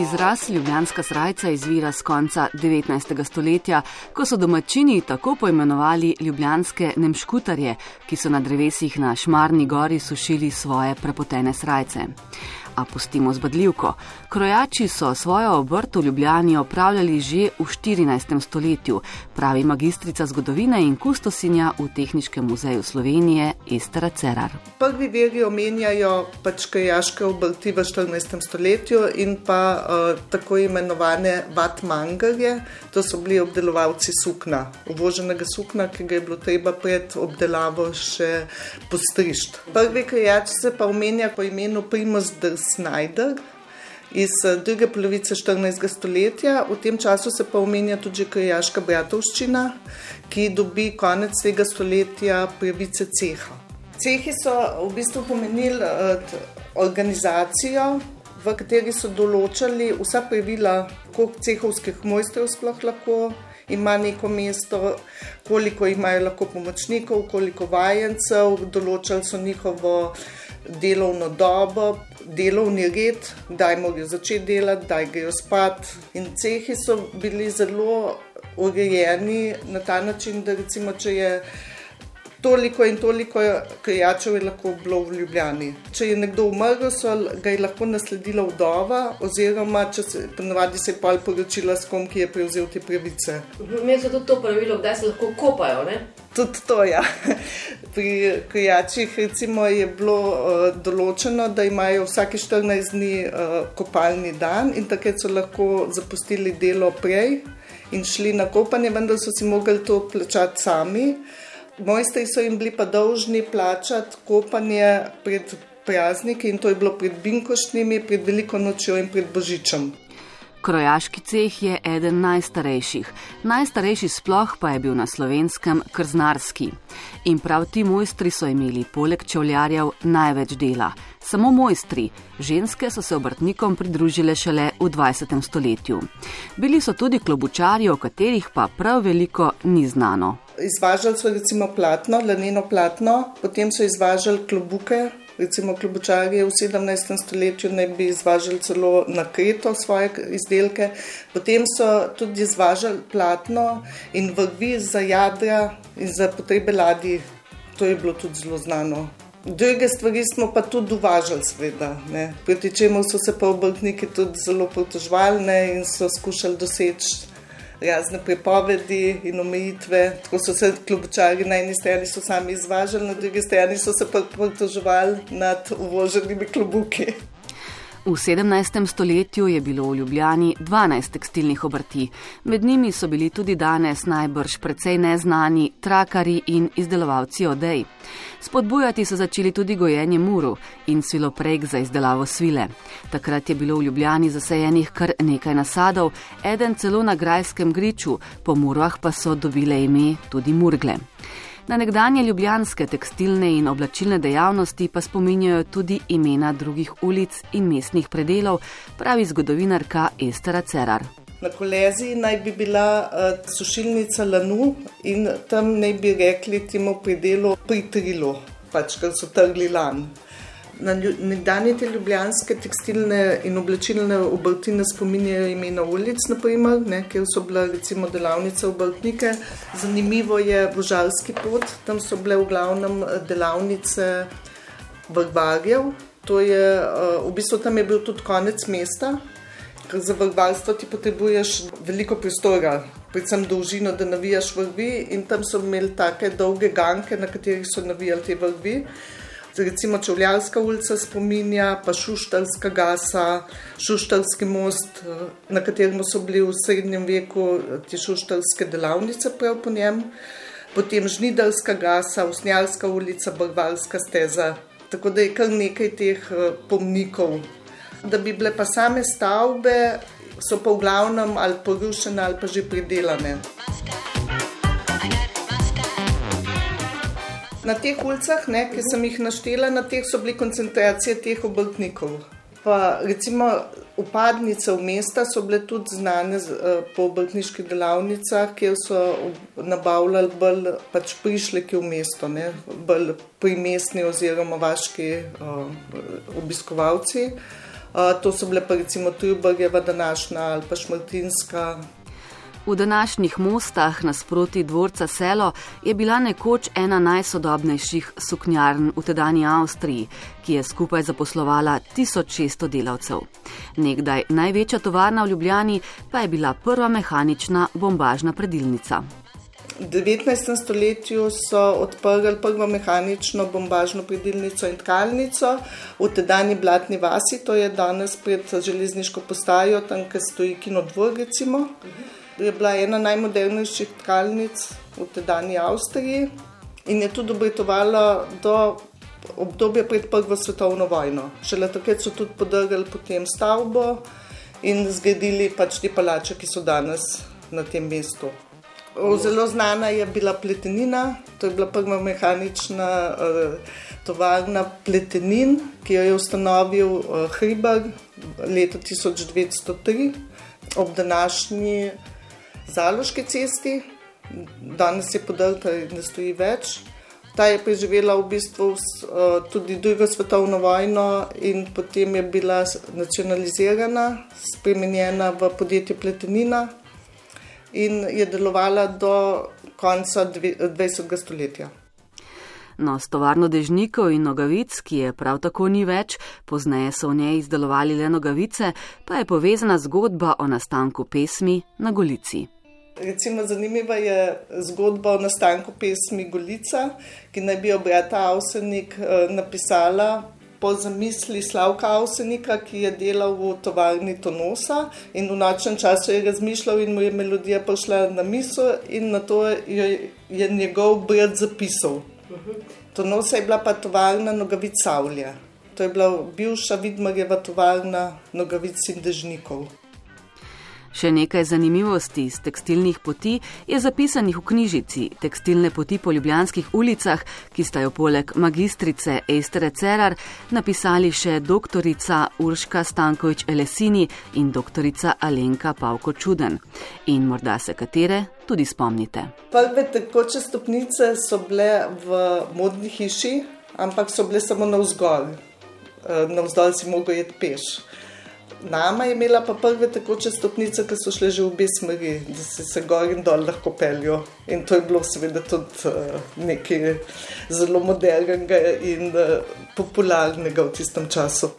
Izraz ljubljanska srajca izvira z konca 19. stoletja, ko so domačini tako poimenovali ljubljanske nemškutarje, ki so na drevesih na Šmarni gori sušili svoje prepotene srajce a pustimo zbadljivko. Krojači so svojo obrt v Ljubljani opravljali že v 14. stoletju, pravi magistrica zgodovine in kustosinja v Tehničkem muzeju Slovenije Estera Cerar. Prvi veri omenjajo pač krojaške obrti v 14. stoletju in pa uh, tako imenovane vatmangarje, to so bili obdelovalci sukna, uvoženega sukna, ki ga je bilo treba pred obdelavo še postrišti. Prvi krojači se pa omenja po imenu Primus Drs. Snyder iz eh, druge polovice 14. stoletja. V tem času se pa omenja tudi Krajaška bratovščina, ki dobi konec tega stoletja pravice ceha. Cehi so v bistvu pomenili uh, organizacijo, v kateri so določali vsa pravila, koliko cehovskih mojstrov sploh lahko ima neko mesto, koliko imajo lahko pomočnikov, koliko vajencev, določali so njihovo delovno dobo, delovni red, kdaj morajo začeti delati, kdaj grejo spat. In cehi so bili zelo urejeni na ta način, da recimo, če je toliko in toliko krijačev je lahko bilo v Ljubljani. Če je nekdo umrl, so ga je lahko nasledila vdova, oziroma če se ponovadi se je pol poročila s kom, ki je prevzel te pravice. Mi smo tudi to pravilo, da se lahko kopajo. Ne? Tudi to, ja. Pri krijačih je bilo uh, določeno, da imajo vsake 14 dni uh, kopalni dan in takrat so lahko zapustili delo prej in šli na kopanje, vendar so si mogli to plačati sami. Mojstri so jim bili pa dolžni plačati kopanje pred prazniki in to je bilo pred Binkošnjimi, pred Veliko nočjo in pred Božičem. Krojaški ceh je eden najstarejših. Najstarejši sploh pa je bil na slovenskem krznarski. In prav ti mojstri so imeli poleg čevljarjev največ dela. Samo mojstri, ženske so se obrtnikom pridružile šele v 20. stoletju. Bili so tudi klobučari, o katerih pa prav veliko ni znano izvažali so recimo platno, laneno platno, potem so izvažali klobuke. Recimo, klobučarje v 17. stoletju naj bi izvažali celo na Kreto svoje izdelke, potem so tudi izvažali platno in vrvi za jadra in za potrebe ladij. To je bilo tudi zelo znano. Druge stvari smo pa tudi uvažali, seveda. Proti čemu so se pa obrtniki tudi zelo pritožvali in so skušali doseči razne prepovedi in omejitve. Tako so se klubočari na eni strani sami izvažali, na drugi strani so se pa pritoževali nad uvoženimi klubuki. V 17. stoletju je bilo v Ljubljani 12 tekstilnih obrti, med njimi so bili tudi danes najbrž precej neznani trakari in izdelovalci odej. Spodbujati so začeli tudi gojenje muru in svilopreg za izdelavo svile. Takrat je bilo v Ljubljani zasajenih kar nekaj nasadov, eden celo na grajskem griču, po murah pa so dobile ime tudi murgle. Na nekdanje ljubljanske tekstilne in oblačilne dejavnosti pa spominjajo tudi imena drugih ulic in mestnih predelov, pravi zgodovinarka Estera Cerar. Na kolezi naj bi bila uh, sušilnica Lanu in tam naj bi rekli temu predelu pritrilo, pač ker so trgli lan. Na nekdanje te ljubljanske tekstilne in oblačilne obrti nas spominjajo imena ulic, naprimer, ne, kjer so bile recimo delavnice obrtnike. Zanimivo je Božalski pot, tam so bile v glavnem eh, delavnice vrvarjev. To je, eh, v bistvu tam je bil tudi konec mesta, ker za vrvarstvo ti potrebuješ veliko prostora, predvsem dolžino, da navijaš vrvi in tam so imeli take dolge ganke, na katerih so navijali te vrvi recimo Čovljarska ulica spominja, pa Šuštarska gasa, Šuštarski most, eh, na katerem so bili v srednjem veku eh, te šuštarske delavnice prav po njem, potem Žnidarska gasa, Usnjarska ulica, Barbarska steza. Tako da je kar nekaj teh eh, pomnikov. Da bi bile pa same stavbe, so pa v glavnem ali porušene ali pa že pridelane. Na teh ulicah, ne, ki sem jih naštela, na teh so bile koncentracije teh obrtnikov. Pa recimo upadnice v mesta so bile tudi znane uh, po obrtniških delavnicah, kjer so nabavljali bolj pač prišleki v mesto, ne, bolj primestni oziroma vaški uh, obiskovalci. To so bile pa recimo Trubarjeva današnja ali pa Šmartinska. V današnjih mostah nasproti dvorca Selo je bila nekoč ena najsodobnejših suknjarn v tedajni Avstriji, ki je skupaj zaposlovala 1600 delavcev. Nekdaj največja tovarna v Ljubljani pa je bila prva mehanična bombažna predilnica. V 19. stoletju so odprli prvo mehanično bombažno predilnico in tkalnico v tedajni Blatni vasi, to je danes pred železniško postajo, tam, kjer stoji Kino dvor, recimo. Je bila ena najmodernejših tkalnic v tedajni Avstriji in je tudi obratovala do obdobja pred Prvo svetovno vojno. Šele takrat so tudi podrgali potem stavbo in zgradili pač te palače, ki so danes na tem mestu. Zelo znana je bila pletenina, to je bila prva mehanična uh, tovarna pletenin, ki jo je ustanovil uh, Hribar leta 1903 ob današnji Zaloški cesti. Danes je podrta in ne stoji več. Ta je preživela v bistvu uh, tudi drugo svetovno vojno in potem je bila nacionalizirana, spremenjena v podjetje Pletenina in je delovala do konca 20. stoletja. No, s tovarno dežnikov in nogavic, ki je prav tako ni več, pozneje so v njej izdelovali le nogavice, pa je povezana zgodba o nastanku pesmi na Golici. Recimo, zanimiva je zgodba o nastanku pesmi Golica, ki naj bi jo brata Avsenik eh, napisala po zamisli Slavka Avsenika, ki je delal v tovarni Tonosa in v nočnem času je razmišljal in mu je melodija prišla na misel in na to je, je njegov brat zapisal. Tonosa je bila pa tovarna nogavic Savlja. To je bila bivša Vidmarjeva tovarna nogavic in dežnikov. Še nekaj zanimivosti iz tekstilnih poti je zapisanih v knjižici Tekstilne poti po ljubljanskih ulicah, ki sta jo poleg magistrice Estere Cerar napisali še doktorica Urška Stankovič Elesini in doktorica Alenka Pavko Čuden. In morda se katere tudi spomnite. Prve tekoče stopnice so bile v modni hiši, ampak so bile samo na vzgor. Eh, na vzdolj si mogel jeti peš. Nama je imela pa prve tekoče stopnice, ki so šle že v obe smeri, da se, se gor in dol lahko peljo. In to je bilo seveda tudi uh, nekaj zelo modernega in uh, popularnega v tistem času.